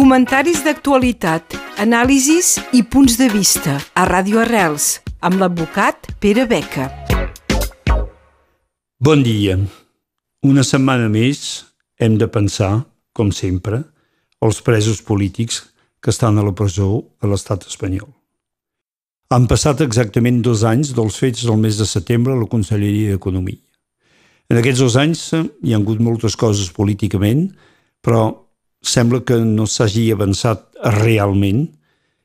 Comentaris d'actualitat, anàlisis i punts de vista a Ràdio Arrels amb l'advocat Pere Beca. Bon dia. Una setmana més hem de pensar, com sempre, els presos polítics que estan a la presó a l'estat espanyol. Han passat exactament dos anys dels fets del mes de setembre a la Conselleria d'Economia. En aquests dos anys hi ha hagut moltes coses políticament, però sembla que no s'hagi avançat realment,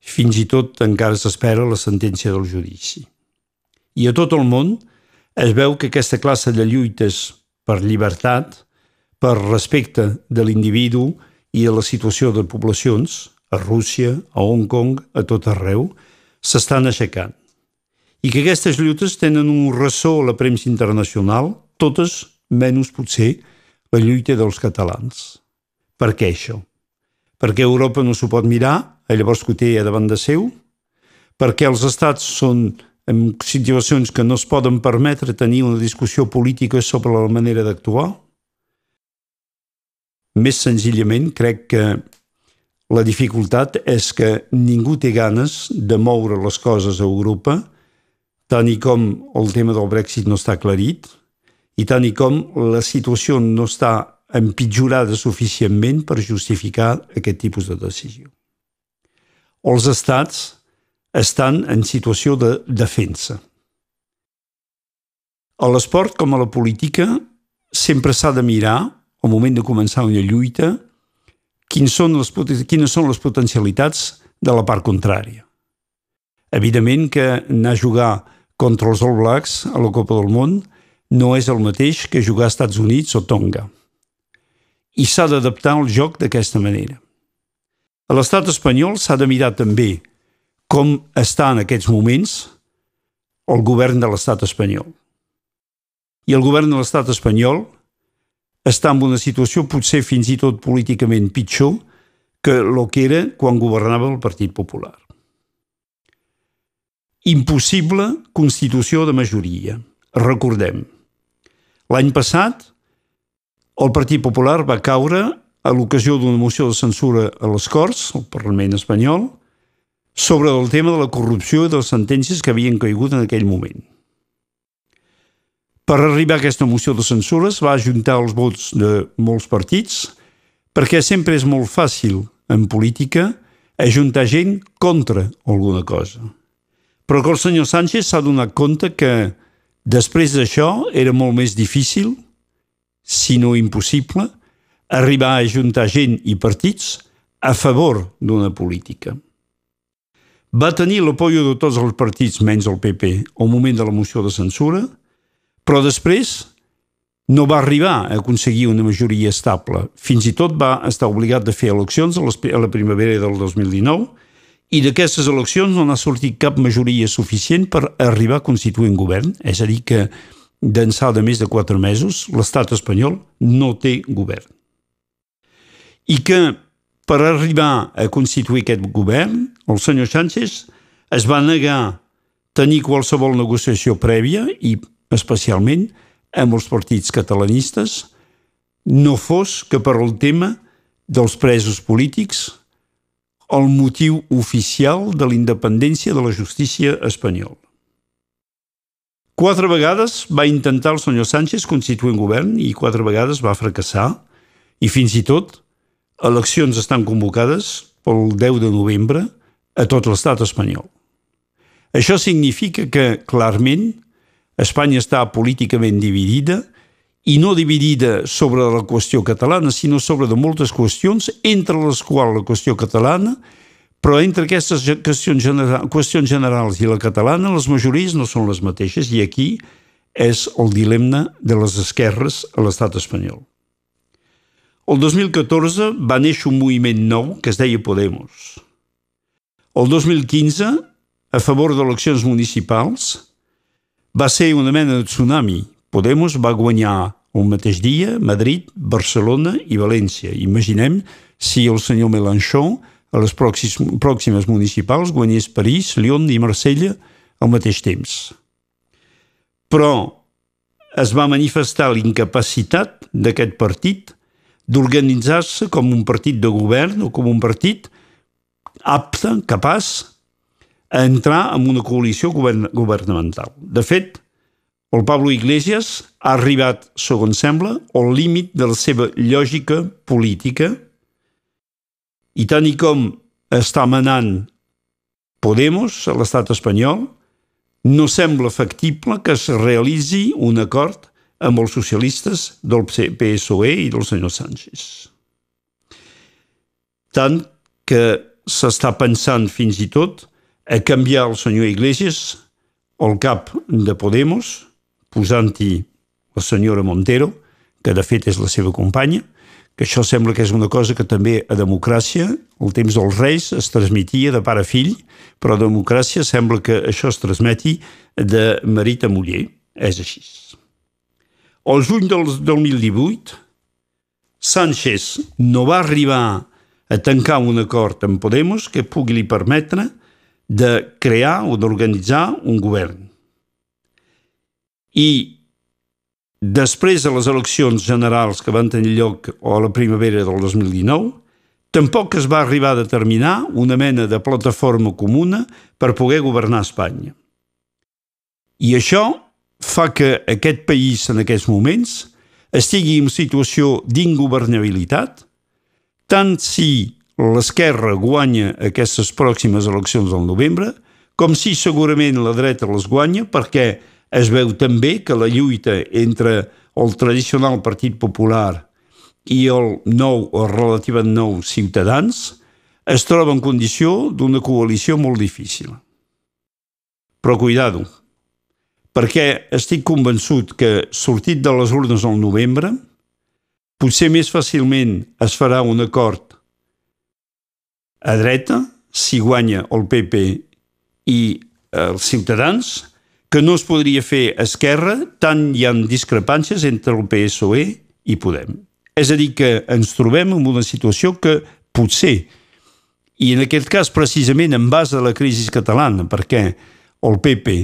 fins i tot encara s'espera la sentència del judici. I a tot el món es veu que aquesta classe de lluites per llibertat, per respecte de l'individu i a la situació de poblacions, a Rússia, a Hong Kong, a tot arreu, s'estan aixecant. I que aquestes lluites tenen un ressò a la premsa internacional, totes menys potser la lluita dels catalans. Per què això? Perquè Europa no s'ho pot mirar, llavors que ho té davant de seu? Perquè els estats són en situacions que no es poden permetre tenir una discussió política sobre la manera d'actuar? Més senzillament, crec que la dificultat és que ningú té ganes de moure les coses a Europa, tant i com el tema del Brexit no està aclarit, i tant i com la situació no està empitjorada suficientment per justificar aquest tipus de decisió. Els estats estan en situació de defensa. A l'esport com a la política sempre s'ha de mirar, al moment de començar una lluita, quins són les, quines són les potencialitats de la part contrària. Evidentment que anar a jugar contra els All Blacks a la Copa del Món no és el mateix que jugar als Estats Units o Tonga. I s'ha d'adaptar el joc d'aquesta manera. A l'estat espanyol s'ha de mirar també com està en aquests moments el govern de l'estat espanyol. I el govern de l'estat espanyol està en una situació potser fins i tot políticament pitjor que el que era quan governava el Partit Popular. Impossible constitució de majoria. Recordem, l'any passat el Partit Popular va caure a l'ocasió d'una moció de censura a les Corts, al Parlament espanyol, sobre el tema de la corrupció i de les sentències que havien caigut en aquell moment. Per arribar a aquesta moció de censures va ajuntar els vots de molts partits perquè sempre és molt fàcil en política ajuntar gent contra alguna cosa. Però que el senyor Sánchez s'ha donat compte que després d'això era molt més difícil, si no impossible, arribar a ajuntar gent i partits a favor d'una política. Va tenir l'apoio de tots els partits, menys el PP, al moment de la moció de censura, però després no va arribar a aconseguir una majoria estable. Fins i tot va estar obligat de fer eleccions a la primavera del 2019 i d'aquestes eleccions no n'ha sortit cap majoria suficient per arribar a constituir un govern. És a dir, que d'ençà de més de quatre mesos l'estat espanyol no té govern. I que per arribar a constituir aquest govern, el senyor Sánchez es va negar tenir qualsevol negociació prèvia i especialment amb els partits catalanistes, no fos que per al tema dels presos polítics el motiu oficial de la independència de la justícia espanyola. Quatre vegades va intentar el senyor Sánchez constituir un govern i quatre vegades va fracassar i fins i tot eleccions estan convocades pel 10 de novembre a tot l'estat espanyol. Això significa que, clarament, Espanya està políticament dividida i no dividida sobre la qüestió catalana, sinó sobre de moltes qüestions, entre les quals la qüestió catalana, però entre aquestes qüestions, general, qüestions generals i la catalana, les majories no són les mateixes, i aquí és el dilema de les esquerres a l'estat espanyol. El 2014 va néixer un moviment nou que es deia Podemos. El 2015, a favor d'eleccions municipals, va ser una mena de tsunami. Podemos va guanyar el mateix dia Madrid, Barcelona i València. Imaginem si el senyor Mélenchon a les pròximes municipals guanyés París, Lyon i Marsella al mateix temps. Però es va manifestar l'incapacitat d'aquest partit d'organitzar-se com un partit de govern o com un partit apte, capaç, a entrar en una coalició govern governamental. De fet, el Pablo Iglesias ha arribat, segons sembla, al límit de la seva lògica política i tant i com està manant Podemos a l'estat espanyol, no sembla factible que es realitzi un acord amb els socialistes del PSOE i del senyor Sánchez. Tant que s'està pensant fins i tot a canviar el senyor Iglesias el cap de Podemos, posant-hi la senyora Montero, que de fet és la seva companya, que això sembla que és una cosa que també a democràcia, el temps dels reis, es transmetia de pare a fill, però a democràcia sembla que això es transmeti de marit a muller. És així. El juny del 2018, Sánchez no va arribar a tancar un acord amb Podemos que pugui li permetre de crear o d'organitzar un govern. I després de les eleccions generals que van tenir lloc a la primavera del 2019, tampoc es va arribar a determinar una mena de plataforma comuna per poder governar Espanya. I això fa que aquest país en aquests moments estigui en situació d'ingovernabilitat, tant si l'esquerra guanya aquestes pròximes eleccions del novembre, com si segurament la dreta les guanya perquè es veu també que la lluita entre el tradicional Partit Popular i el nou o relativament nou Ciutadans es troba en condició d'una coalició molt difícil. Però cuidado, perquè estic convençut que, sortit de les urnes al novembre, potser més fàcilment es farà un acord a dreta, si guanya el PP i els Ciutadans, que no es podria fer esquerra, tant hi ha discrepàncies entre el PSOE i Podem. És a dir, que ens trobem en una situació que potser, i en aquest cas precisament en base a la crisi catalana, perquè el PP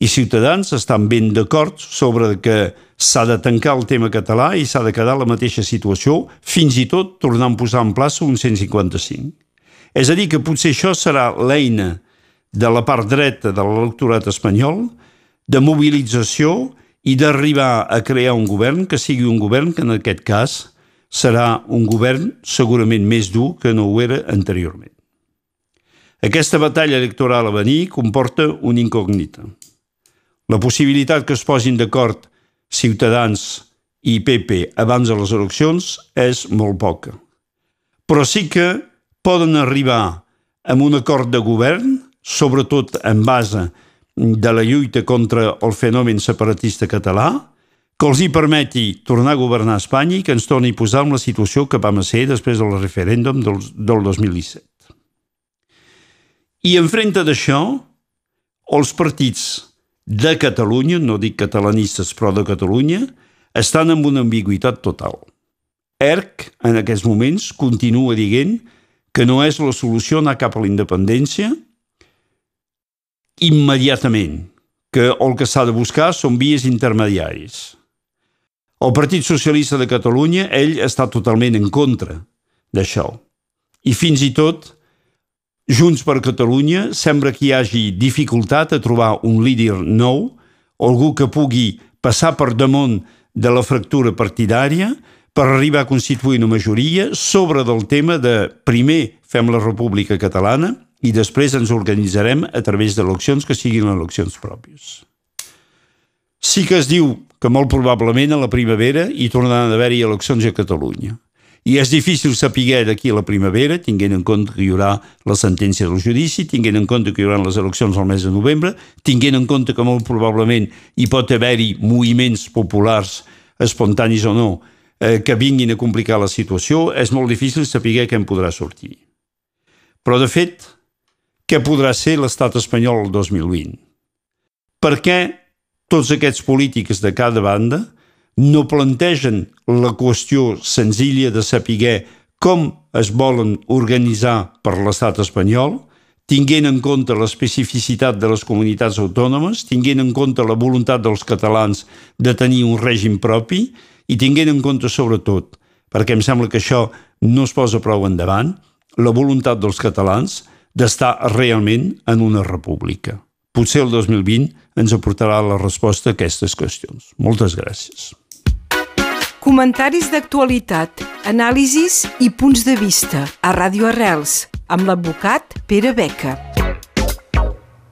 i Ciutadans estan ben d'acord sobre que s'ha de tancar el tema català i s'ha de quedar la mateixa situació, fins i tot tornant a posar en plaça un 155. És a dir, que potser això serà l'eina de la part dreta de l'electorat espanyol de mobilització i d'arribar a crear un govern que sigui un govern que en aquest cas serà un govern segurament més dur que no ho era anteriorment. Aquesta batalla electoral a venir comporta una incògnita. La possibilitat que es posin d'acord Ciutadans i PP abans de les eleccions és molt poca. Però sí que poden arribar amb un acord de govern sobretot en base de la lluita contra el fenomen separatista català, que els hi permeti tornar a governar Espanya i que ens torni a posar en la situació que vam ser després del referèndum del, del 2017. I enfrenta d'això, els partits de Catalunya, no dic catalanistes però de Catalunya, estan en una ambigüitat total. ERC, en aquests moments, continua dient que no és la solució anar cap a la independència, immediatament, que el que s'ha de buscar són vies intermediaris. El Partit Socialista de Catalunya, ell està totalment en contra d'això. I fins i tot, Junts per Catalunya, sembla que hi hagi dificultat a trobar un líder nou, algú que pugui passar per damunt de la fractura partidària per arribar a constituir una majoria sobre del tema de primer fem la República Catalana i després ens organitzarem a través d'eleccions que siguin eleccions pròpies. Sí que es diu que molt probablement a la primavera hi tornaran a haver-hi eleccions a Catalunya. I és difícil saber d'aquí a la primavera, tinguent en compte que hi haurà la sentència del judici, tinguent en compte que hi haurà les eleccions al mes de novembre, tinguent en compte que molt probablement hi pot haver-hi moviments populars, espontanis o no, eh, que vinguin a complicar la situació, és molt difícil saber què en podrà sortir. Però, de fet, què podrà ser l'estat espanyol el 2020. Per què tots aquests polítics de cada banda no plantegen la qüestió senzilla de saber com es volen organitzar per l'estat espanyol, tinguent en compte l'especificitat de les comunitats autònomes, tinguent en compte la voluntat dels catalans de tenir un règim propi i tinguent en compte, sobretot, perquè em sembla que això no es posa prou endavant, la voluntat dels catalans d'estar realment en una república. Potser el 2020 ens aportarà la resposta a aquestes qüestions. Moltes gràcies. Comentaris d'actualitat, anàlisis i punts de vista a Ràdio Arrels amb l'advocat Pere Beca.